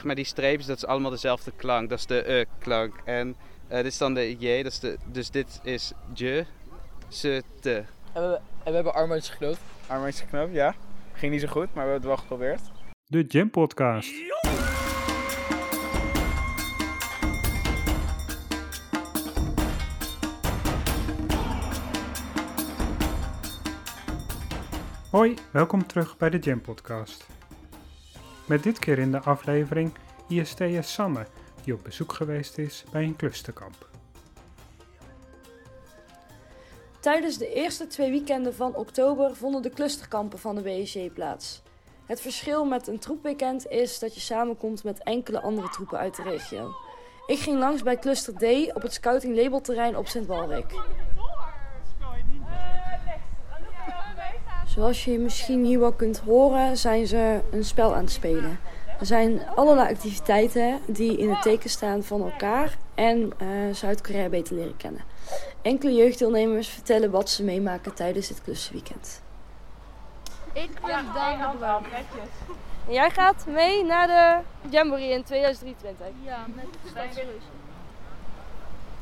zeg maar die streepjes, dat is allemaal dezelfde klank. Dat is de e-klank. En eh, dit is dan de j, dat is de, dus dit is je, ze, te. En we, en we hebben armbandjes geknoopt. Armbandjes geknoopt, ja. Ging niet zo goed, maar we hebben het wel geprobeerd. De Jam Podcast. Hoi, welkom terug bij de Jam Podcast. Met dit keer in de aflevering ISTS Sanne, die op bezoek geweest is bij een clusterkamp. Tijdens de eerste twee weekenden van oktober vonden de clusterkampen van de BSJ plaats. Het verschil met een troepweekend is dat je samenkomt met enkele andere troepen uit de regio. Ik ging langs bij Cluster D op het scouting labelterrein op Sint Walrik. Zoals je misschien hier wel kunt horen, zijn ze een spel aan het spelen. Er zijn allerlei activiteiten die in het teken staan van elkaar en eh, Zuid-Korea beter leren kennen. Enkele jeugddeelnemers vertellen wat ze meemaken tijdens dit klussenweekend. Ik ben Daan de Blauw. Jij gaat mee naar de Jamboree in 2023. Ja, met de.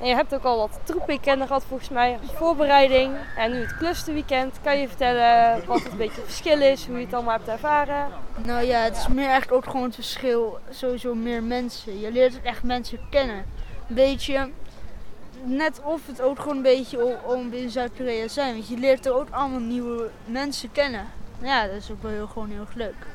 En je hebt ook al wat troepweekenden gehad volgens mij voorbereiding. En nu het clusterweekend. Kan je vertellen wat het een beetje verschil is, hoe je het allemaal hebt ervaren? Nou ja, het is meer eigenlijk ook gewoon het verschil. Sowieso meer mensen. Je leert echt mensen kennen. Een beetje, net of het ook gewoon een beetje om, om in Zuid-Korea zijn. Want je leert er ook allemaal nieuwe mensen kennen. Ja, dat is ook wel heel, gewoon heel erg leuk.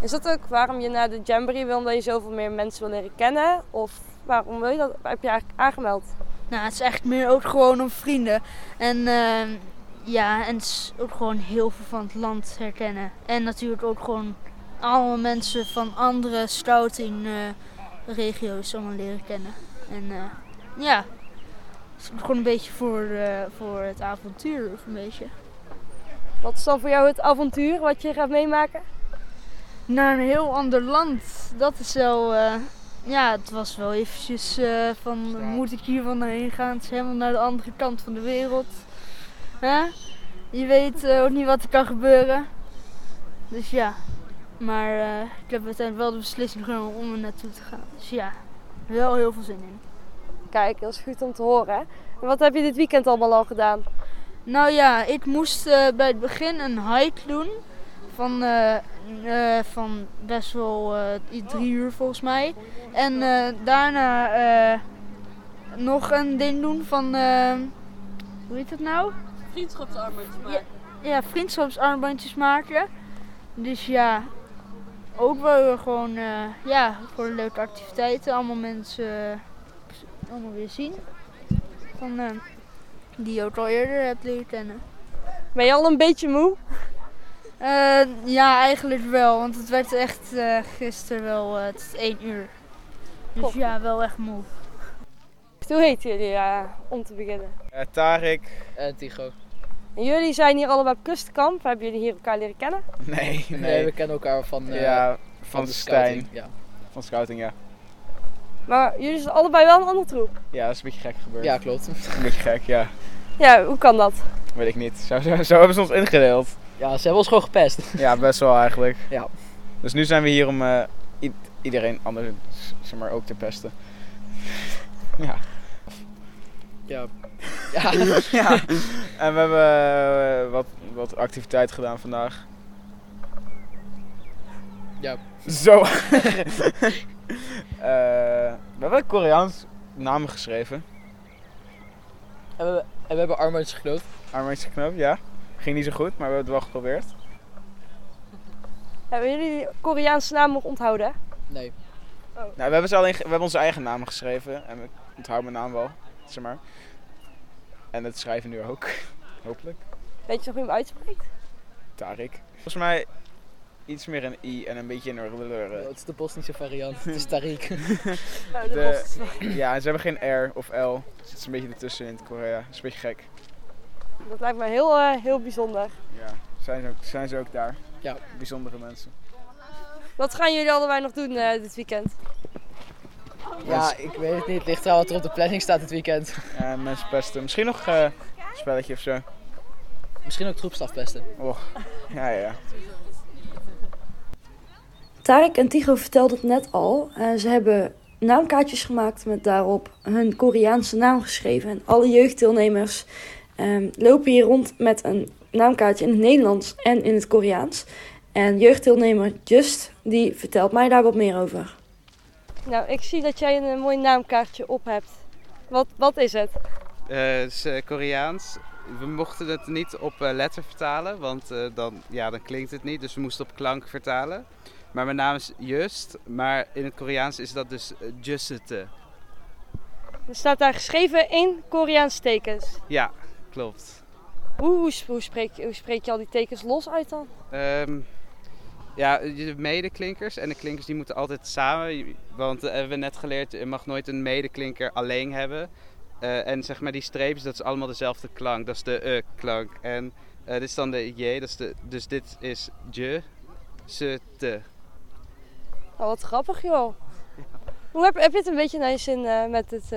Is dat ook waarom je naar de Jamboree wil, omdat je zoveel meer mensen wil leren kennen? Of waarom wil je dat, heb je eigenlijk aangemeld? Nou, het is echt meer ook gewoon om vrienden. En ehm, ja, en het is ook gewoon heel veel van het land herkennen. En natuurlijk ook gewoon allemaal mensen van andere scouting eh, regio's allemaal leren kennen. En eh, ja, het is gewoon een beetje voor, eh, voor het avontuur of een beetje. Wat is dan voor jou het avontuur wat je gaat meemaken? Naar een heel ander land, dat is wel... eh, ja, het was wel eventjes eh, van, moet ik hier van heen gaan? Het is helemaal naar de andere kant van de wereld. Hè? Je weet eh, ook niet wat er kan gebeuren. Dus ja, maar ik heb uiteindelijk wel de beslissing genomen om er naartoe te gaan. Dus ja, wel heel veel zin in. Kijk, dat is goed om te horen. hè. En wat heb je dit weekend allemaal al gedaan? Nou ja, ik moest bij het begin een hike doen. Van, eh, van best wel eh, drie uur volgens mij. En eh, daarna eh, nog een ding doen van. eh, hoe heet het nou? Vriendschapsarbeid Ja, ja, vriendschapsarmbandjes maken. Dus ja, ook wel gewoon. eh, ja, voor leuke activiteiten. Allemaal mensen. allemaal weer zien. Van, eh, die je ook al eerder hebt leren kennen. Ben je al een beetje moe? Eh, ja, eigenlijk wel. Want het werd echt eh, gisteren wel eh, het is één uur. Dus Top. ja, wel echt moe. Hoe heet jullie eh, om te beginnen? Eh Tarek. En Tigo. En jullie zijn hier allebei op Kustkamp. Hebben jullie hier elkaar leren kennen? Nee, nee. Nee, we kennen elkaar van, eh, ja, van, van, de Stijn. scouting. Ja. Van scouting, ja. Maar jullie zijn allebei wel een andere troep. Ja, dat is een beetje gek gebeurd. ja, klopt. Een beetje gek, ja. Ja, hoe kan dat? Weet ik niet. Zo, zo, zo hebben ze ons ingedeeld. Ja, ze hebben ons gewoon gepest. Ja, best wel eigenlijk. Ja. Dus nu zijn we hier om eh, iedereen anders zeg maar, ook te pesten. ja. Ja. Ja. ja. En we hebben eh, wat, wat activiteit gedaan vandaag. Ja. Zo. Eh, we hebben Koreaans namen geschreven. En we, en we hebben armbandjes geknoopt. Armbandjes geknoopt, ja. Ging niet zo goed, maar we hebben het wel geprobeerd. Hebben jullie Koreaanse naam nog onthouden? Nee. Nou, we hebben, ze alleen, we hebben onze eigen namen geschreven. En ik onthoud mijn naam wel, zeg maar. En het schrijven nu ook. Hopelijk. Weet je nog hoe je hem uitspreekt? Tarik. Volgens mij iets meer een i en een beetje een Ja, r. het is de Bosnische variant. Het is Tariq. De, ja, en ze hebben geen R of L. Dus het is een beetje ertussen in Korea. Dat is een beetje gek. Dat lijkt me heel, eh, heel bijzonder. Ja, zijn ze ook, zijn ze ook daar. Ja. Bijzondere mensen. Wat gaan jullie allebei nog doen eh, dit weekend? Ja, ik weet het niet. Het ligt eraan wat er op de planning staat dit weekend. Ja, mensen pesten. Misschien nog eh, een spelletje of zo. Misschien ook troepstaf pesten. Och, ja, ja, ja. Tarek en Tigo vertelden het net al. Eh, ze hebben naamkaartjes gemaakt met daarop hun Koreaanse naam geschreven. En alle jeugddeelnemers ehm, lopen hier rond met een naamkaartje in het Nederlands en in het Koreaans. En jeugddeelnemer Just, die vertelt mij daar wat meer over. Nou, ik zie dat jij een, mooi naamkaartje op hebt. Wat, wat is het? Eh, het is eh, Koreaans. We mochten het niet op eh, letter vertalen, want eh, dan, ja, dan klinkt het niet. Dus we moesten op klank vertalen. Maar mijn naam is Just, maar in het Koreaans is dat dus uh, Jussete. Er staat daar geschreven in Koreaanse tekens. Ja, klopt. Hoe, spreek, hoe spreek je al die tekens los uit dan? Ehm, ja, de medeklinkers en de klinkers die moeten altijd samen. Want eh, hebben we net geleerd, je mag nooit een medeklinker alleen hebben. Eh, en zeg maar die streepjes, dat is allemaal dezelfde klank. Dat is de e-klank. En eh, dit is dan de j, dat is de, dus dit is je, ze, te. Oh, wat grappig joh. Hoe heb, heb je het een beetje naar je zin met het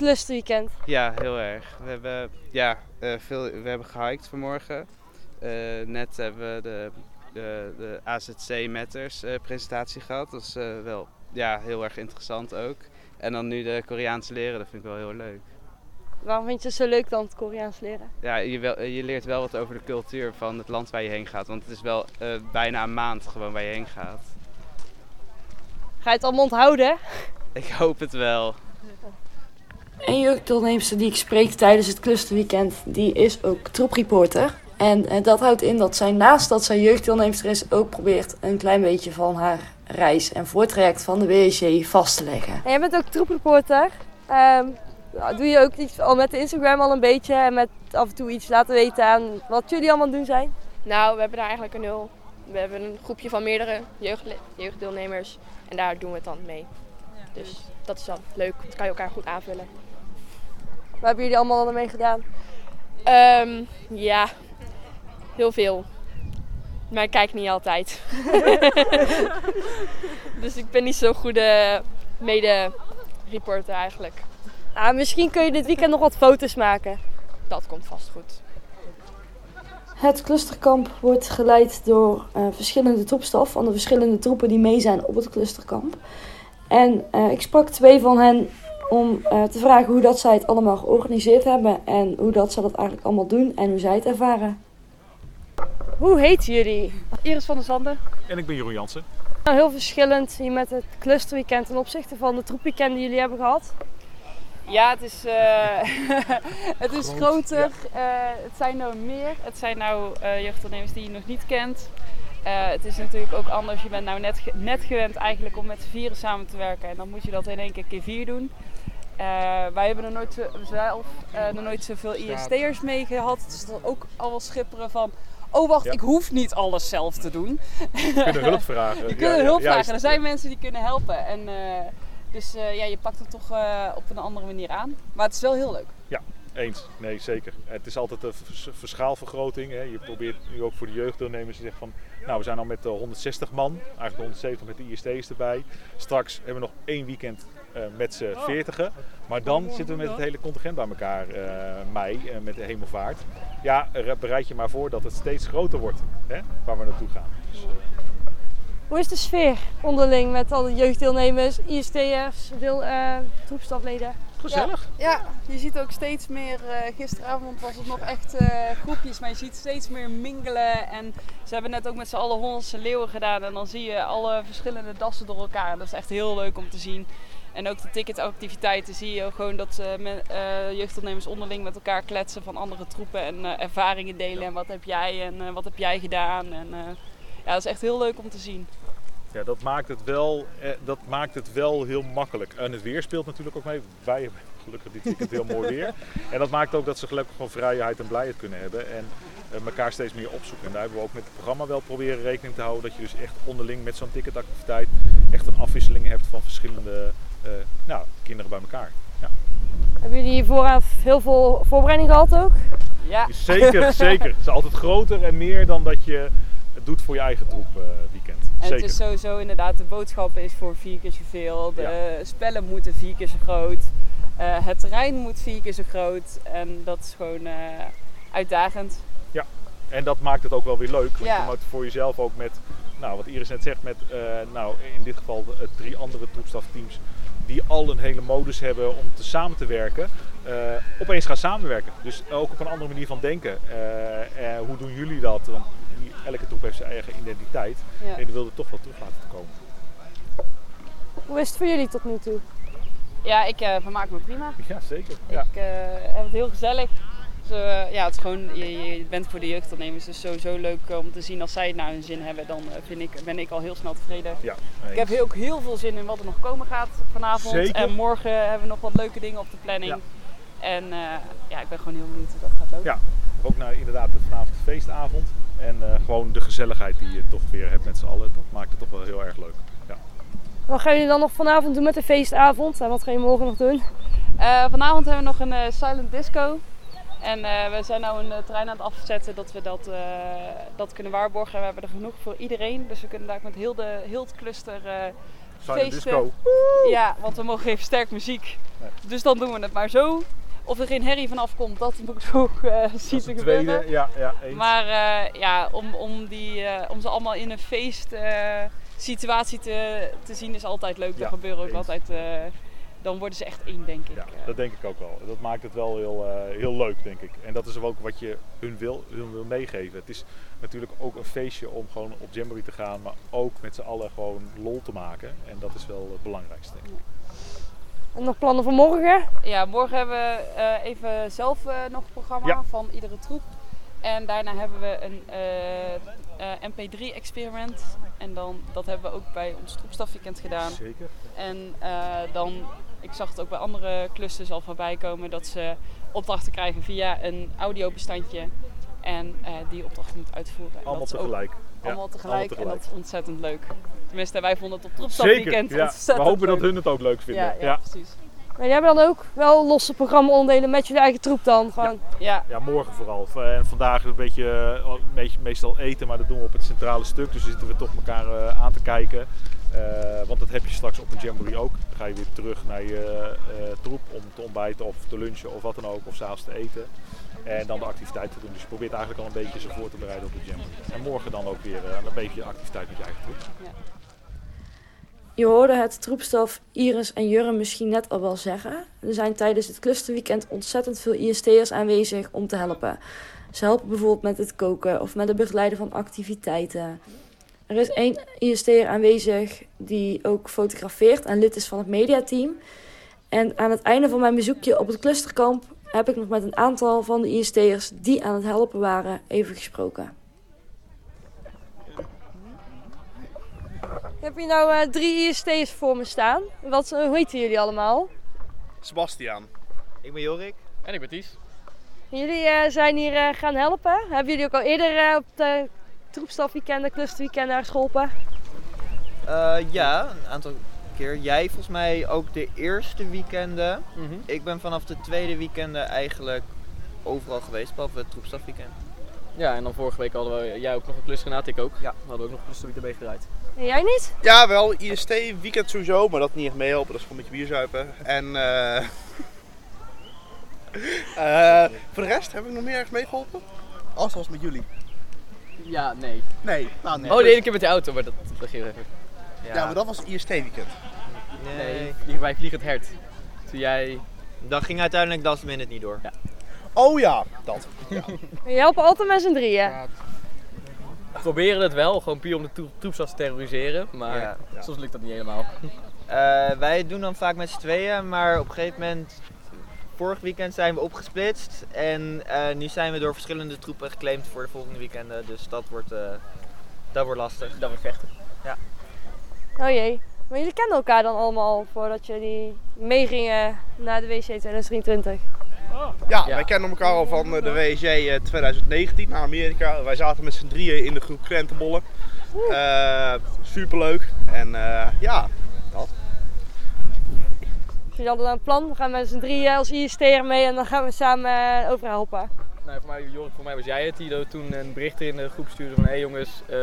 clusterweekend? Ja, heel erg. We hebben, ja, eh, veel, we hebben gehiked vanmorgen. Eh, net hebben we de, de, de AZC Matters eh, presentatie gehad. Dat is wel ja, heel erg interessant ook. En dan nu de Koreaans leren, dat vind ik wel heel leuk. Waarom vind je het zo leuk dan, het Koreaans leren? Ja, je, wel, je leert wel wat over de cultuur van het land waar je heen gaat. Want het is wel bijna een maand gewoon waar je heen gaat. Ga je het allemaal onthouden? Ik hoop het wel. Een jeugddeelnemster die ik spreek tijdens het clusterweekend, die is ook troepreporter. En eh, dat houdt in dat zij naast dat zij jeugddeelnemster is, ook probeert een klein beetje van haar reis en voortraject van de WSJ vast te leggen. En jij bent ook troepreporter. Ehm, doe je ook iets al met de Instagram al een beetje en met af en toe iets laten weten aan wat jullie allemaal doen zijn? Nou, we hebben daar eigenlijk een nul. We hebben een groepje van meerdere jeugd, jeugddeelnemers en daar doen we het dan mee. Dus dat is dan leuk, dan kan je elkaar goed aanvullen. Wat hebben jullie allemaal ermee gedaan? Ehm, ja, heel veel. Maar ik kijk niet altijd. dus ik ben niet zo'n goede mede-reporter eigenlijk. Nou, misschien kun je dit weekend nog wat foto's maken. Dat komt vast goed. Het clusterkamp wordt geleid door eh, verschillende troepstaf van de verschillende troepen die mee zijn op het clusterkamp. En eh, ik sprak twee van hen om eh, te vragen hoe dat zij het allemaal georganiseerd hebben en hoe dat ze dat eigenlijk allemaal doen en hoe zij het ervaren. Hoe heet jullie? Iris van der Zanden. En ik ben Jeroen Jansen. Nou, heel verschillend hier met het clusterweekend ten opzichte van de troepweekend die jullie hebben gehad. Ja, het is, eh, het is groter. Eh, het zijn nou meer. Het zijn nou eh jeugdondernemers die je nog niet kent. Eh, het is natuurlijk ook anders. Je bent nou net, net gewend eigenlijk om met z'n vieren samen te werken. En dan moet je dat in één keer keer vier doen. Eh, wij hebben er nooit zo, zelf eh, nog nooit zoveel IST'ers mee gehad. Dus dat ook al wel schipperen van... Oh wacht, Ja. ik hoef niet alles zelf te doen. Je kunt hulp vragen. Je kunt ja, hulp vragen. Er zijn mensen die kunnen helpen. En, dus ja, je pakt het toch op een andere manier aan. Maar het is wel heel leuk. Eens. Nee, zeker. Het is altijd een vers- verschaalvergroting. Hè. Je probeert nu ook voor de jeugddeelnemers te zeggen van... Nou, we zijn al met eh, 160 man. Eigenlijk 170 met de IST's erbij. Straks hebben we nog één weekend eh, met z'n 40 Maar dan zitten we met het hele contingent bij elkaar. eh, mei, eh, met de hemelvaart. Ja, er- bereid je maar voor dat het steeds groter wordt. Hè, waar we naartoe gaan. Dus, eh, Hoe is de sfeer onderling met al de jeugddeelnemers, IST'ers, eh troepstafleden? Gezellig. Ja, je ziet ook steeds meer. eh, gisteravond was het nog echt eh, groepjes, maar je ziet steeds meer mingelen. En ze hebben net ook met z'n allen Hollandse leeuwen gedaan. En dan zie je alle verschillende dassen door elkaar. En dat is echt heel leuk om te zien. En ook de ticketactiviteiten zie je gewoon dat me- jeugdondernemers onderling met elkaar kletsen van andere troepen. En ervaringen delen. En wat heb jij en wat heb jij gedaan. En ja, dat is echt heel leuk om te zien. Ja, dat maakt, het wel, eh, dat maakt het wel heel makkelijk. En het weer speelt natuurlijk ook mee. Wij hebben gelukkig dit weekend heel mooi weer. En dat maakt ook dat ze gelukkig gewoon vrijheid en blijheid kunnen hebben. En eh, elkaar steeds meer opzoeken. En daar hebben we ook met het programma wel proberen rekening te houden. Dat je dus echt onderling met zo'n ticketactiviteit echt een afwisseling hebt van verschillende eh, nou, kinderen bij elkaar. Ja. Hebben jullie hier vooraf heel veel voorbereiding gehad ook? Ja. Zeker, zeker. Het is altijd groter en meer dan dat je het doet voor je eigen troep eh, weekend. En Zeker. het is sowieso inderdaad, de boodschap is voor vier keer zoveel. De spellen moeten vier keer zo groot. Eh, het terrein moet vier keer zo groot. En dat is gewoon eh, uitdagend. En dat maakt het ook wel weer leuk. Want Ja. je moet voor jezelf ook met nou, wat Iris net zegt met, nou, in dit geval de, drie andere troepstafteams die al een hele modus hebben om te samen te werken, opeens gaan samenwerken. Dus ook op een andere manier van denken. Hoe doen jullie dat? Want elke troep heeft zijn eigen identiteit. Ja. En die wilde toch wel terug laten komen. Hoe is het voor jullie tot nu toe? Ja, ik eh, vermaak me prima. Ja, zeker. Ja. Ik eh, heb het heel gezellig. Dus, ja, het is gewoon, je, je bent voor de jeugdondernemers dus sowieso leuk om te zien als zij het naar hun zin hebben. Dan vind ik, ben ik al heel snel tevreden. Ja, Ik heb ook heel veel zin in wat er nog komen gaat vanavond. Zeker. En morgen hebben we nog wat leuke dingen op de planning. Ja. En eh, ja, ik ben gewoon heel benieuwd hoe dat gaat lopen. Ja, ook naar inderdaad de vanavond de feestavond. En eh, gewoon de gezelligheid die je toch weer hebt met z'n allen. Dat maakt het toch wel heel erg leuk. Ja. Wat gaan jullie dan nog vanavond doen met de feestavond? En wat gaan jullie morgen nog doen? Eh, vanavond hebben we nog een eh, silent disco. En eh, we zijn nu een terrein aan het afzetten dat we dat, eh, dat kunnen waarborgen. En we hebben er genoeg voor iedereen. Dus we kunnen daar met heel, de, heel het cluster eh Silent feesten. disco. Ja, want we mogen even sterk muziek. Dus dan doen we het maar zo. Of er geen herrie vanaf komt, dat moet ik ook eh zien te gebeuren. tweede, ja, ja, eens. Maar eh, ja, om, om, die, eh, om ze allemaal in een feest eh, situatie te, te zien is altijd leuk. Ja, er gebeuren ook eens. altijd... dan worden ze echt één, denk ik. Ja, dat denk ik ook wel. Dat maakt het wel heel, heel leuk, denk ik. En dat is ook wat je hun wil, hun wil meegeven. Het is natuurlijk ook een feestje om gewoon op Jamboree te gaan, maar ook met z'n allen gewoon lol te maken. En dat is wel het belangrijkste, denk ik. En nog plannen voor morgen? Ja, morgen hebben we eh, even zelf eh, nog een programma Ja. van iedere troep. En daarna hebben we een MP3-experiment. En dan, dat hebben we ook bij ons troepstafweekend gedaan. Zeker. En eh, dan, ik zag het ook bij andere clusters al voorbij komen, dat ze opdrachten krijgen via een audiobestandje. En eh, die opdrachten moeten uitvoeren. En Allemaal ook tegelijk. Ja, Allemaal tegelijk. allemaal En dat is ontzettend leuk. Tenminste, wij vonden het op Zeker. troepstafweekend Ja. We hopen dat hun het ook leuk vinden. Ja, ja, precies. Maar jullie hebben dan ook wel losse programma-onderdelen met jullie eigen troep dan? Gewoon. Ja. Ja, morgen vooral. V- En vandaag een beetje, eh, een beetje meestal eten, maar dat doen we op het centrale stuk. Dus dan zitten we toch elkaar eh, aan te kijken. Eh, want dat heb je straks op een jamboree ook. Dan ga je weer terug naar je eh, troep om te ontbijten of te lunchen of wat dan ook. Of s'avonds te eten. En dan de activiteit te doen. Dus je probeert eigenlijk al een beetje ze voor te bereiden op de jamboree. En morgen dan ook weer eh, een beetje activiteit met je eigen troep. Je hoorde het troepstaf Iris en Jurre misschien net al wel zeggen. Er zijn tijdens het clusterweekend ontzettend veel IST'ers aanwezig om te helpen. Ze helpen bijvoorbeeld met het koken of met het begeleiden van activiteiten. Er is één IST'er aanwezig die ook fotografeert en lid is van het mediateam. En aan het einde van mijn bezoekje op het clusterkamp heb ik nog met een aantal van de IST'ers die aan het helpen waren even gesproken. Ik heb hier nou eh, drie IST's voor me staan. Wat, eh, hoe heten jullie allemaal? Sebastiaan. Ik ben Jorik. En ik ben Ties. Jullie eh, zijn hier eh, gaan helpen. Hebben jullie ook al eerder op de troepstafweekenden, clusterweekenden ergens geholpen? Eh, ja, een aantal keer. Jij volgens mij ook de eerste weekenden. Ik ben vanaf de tweede weekenden eigenlijk overal geweest, behalve het troepstafweekend. Ja, en dan vorige week hadden we jij ook nog een klus gedaan, ik ook. Ja. We hadden ook nog een clusterweek erbij gedraaid. En jij niet? Ja, wel IST weekend sowieso, maar dat niet echt meehelpen. Dat is gewoon een beetje bierzuipen. En eh eh, voor de rest heb ik nog meer ergens meegeholpen. Alles was met jullie. Ja, nee. Nee, nou nee. Oh, de ene keer met de auto, maar dat dat ging even. Ja, maar dat was IST weekend. Nee, wij vliegen het hert. Toen jij... Dat ging uiteindelijk last minute niet door. Oh ja, dat. Ja. Je helpen altijd met z'n drieën. We proberen het wel, gewoon puur om de troep- troepsas te terroriseren, maar Ja. soms lukt dat niet helemaal. Eh, wij doen dan vaak met z'n tweeën, maar op een gegeven moment, vorig weekend zijn we opgesplitst. En eh, nu zijn we door verschillende troepen geclaimd voor de volgende weekenden. Dus dat wordt, eh, dat wordt lastig. Dat wordt vechten. Ja. Oh jee. Maar jullie kenden elkaar dan allemaal al voordat jullie meegingen naar de WC 2023? Ja, wij kennen elkaar al van eh, de WSJ eh, 2019 naar Amerika. Wij zaten met z'n drieën in de groep krentenbollen. Eh superleuk. En eh, ja, dat. Dus jullie hadden dan een plan, we gaan met z'n drieën als IST'er mee en dan gaan we samen overal helpen. Nou, voor mij, Jorik, voor mij was jij het die toen een bericht in de groep stuurde van hé hey jongens, eh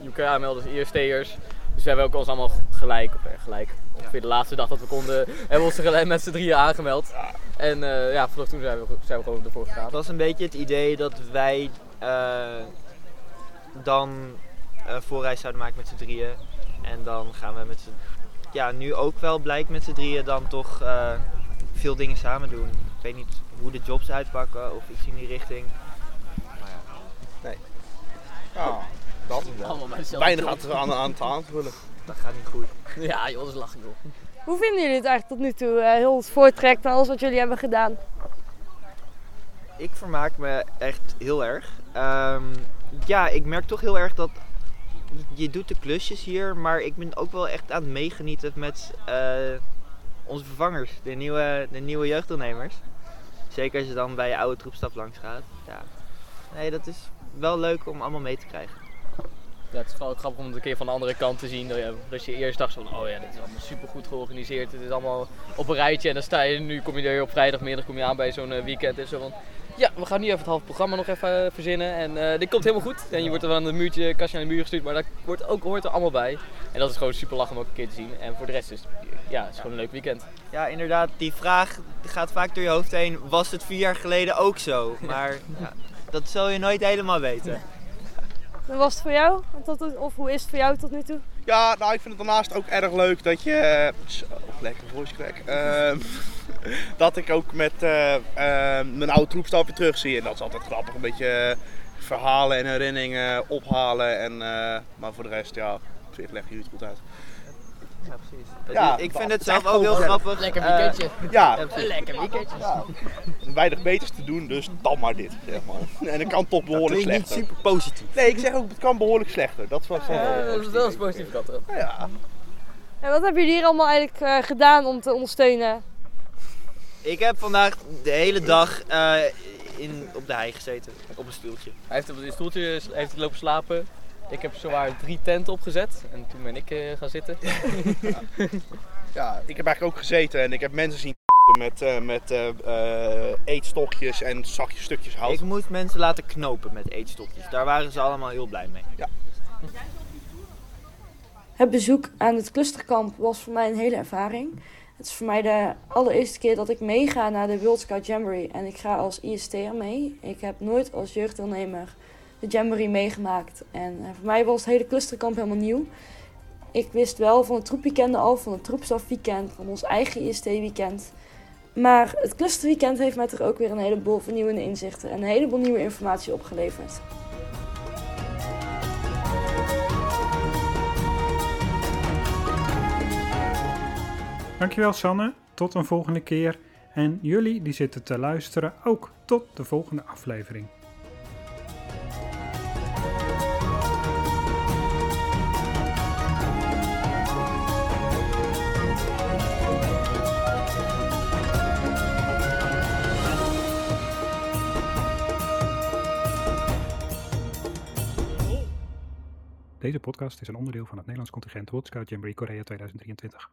je kan aanmelden als IST'ers. Dus we hebben ook ons allemaal gelijk, of eh, gelijk, ongeveer de laatste dag dat we konden, hebben we ons er gelijk met z'n drieën aangemeld. En eh, ja, vanaf toen zijn we, zijn we gewoon ervoor gegaan. Het was een beetje het idee dat wij eh, dan eh, voorreis zouden maken met z'n drieën. En dan gaan we met z'n, ja, nu ook wel blijkt met z'n drieën dan toch eh, veel dingen samen doen. Ik weet niet hoe de jobs uitpakken of iets in die richting. Maar ja. Nee. Ja, dat. Allemaal bij dezelfde Weinig aan, te- aan, aan te aanvullen. Dat gaat niet goed. Ja, joh, dat is lachen, joh. Hoe vinden jullie het eigenlijk tot nu toe? eh, heel het voortrekt en alles wat jullie hebben gedaan. Ik vermaak me echt heel erg. Ehm, ja, ik merk toch heel erg dat je doet de klusjes hier, maar ik ben ook wel echt aan het meegenieten met eh, onze vervangers, de nieuwe, de nieuwe jeugddeelnemers. Zeker als je dan bij je oude troepstap langs gaat. Ja. Nee, dat is wel leuk om allemaal mee te krijgen. Ja, het is vooral grappig om het een keer van de andere kant te zien. Dat je, dat je eerst dacht van, oh ja, dit is allemaal super goed georganiseerd. Het is allemaal op een rijtje. En dan sta je, nu kom je er op vrijdagmiddag kom je aan bij zo'n eh, weekend. En zo van, ja, we gaan nu even het halve programma nog even eh, verzinnen. En eh, dit komt helemaal goed. En je wordt er wel aan het muurtje, kastje aan de muur gestuurd. Maar dat wordt ook, hoort er allemaal bij. En dat is gewoon super lachen om ook een keer te zien. En voor de rest is ja, het is gewoon een leuk weekend. Ja, inderdaad, die vraag gaat vaak door je hoofd heen. Was het vier jaar geleden ook zo? Maar ja, dat zul je nooit helemaal weten. Hoe was het voor jou? Tot, of hoe is het voor jou tot nu toe? Ja, nou, ik vind het daarnaast ook erg leuk dat je. eh, lekker voice crack. Ehm, dat ik ook met eh, eh, mijn oude troepstap weer terug zie. En dat is altijd grappig. Een beetje eh, verhalen en herinneringen ophalen. En, maar voor de rest, ja, op zich leg je het goed uit. Ja, precies. ik vind het zelf ook heel grappig. Lekker Eh, weekendje. Ja, Ja. Lekker weekendje. weinig beters te doen, dus dan maar dit. Zeg maar. En het kan toch behoorlijk klinkt niet slechter. super positief. Nee, ik zeg ook, het kan behoorlijk slechter. Dat is wat Ja, dat is wel eens positief erop. Ja. En wat hebben jullie hier allemaal eigenlijk eh, gedaan om te ondersteunen? Ik heb vandaag de hele dag eh, in, op de hei gezeten, op een stoeltje. Hij heeft op een stoeltje heeft hij lopen slapen. Ik heb zowaar drie tenten opgezet. En toen ben ik eh, gaan zitten. Ja, ik heb eigenlijk ook gezeten en ik heb mensen zien met, eh, met eh, eh, eetstokjes en zakjes, stukjes hout. Ik moest mensen laten knopen met eetstokjes. Daar waren ze allemaal heel blij mee. Ja. Het bezoek aan het clusterkamp was voor mij een hele ervaring. Het is voor mij de allereerste keer dat ik meega naar de World Scout Jamboree. En ik ga als IST'er mee. Ik heb nooit als jeugddeelnemer de Jamboree meegemaakt. En eh, voor mij was het hele clusterkamp helemaal nieuw. Ik wist wel van het troepweekend al, van het troepstafweekend, van ons eigen IST-weekend. Maar het clusterweekend heeft mij toch ook weer een heleboel vernieuwende inzichten en een heleboel nieuwe informatie opgeleverd. Dankjewel Sanne, tot een volgende keer. En jullie die zitten te luisteren ook tot de volgende aflevering. Deze podcast is een onderdeel van het Nederlands contingent World Scout Jamboree Korea 2023.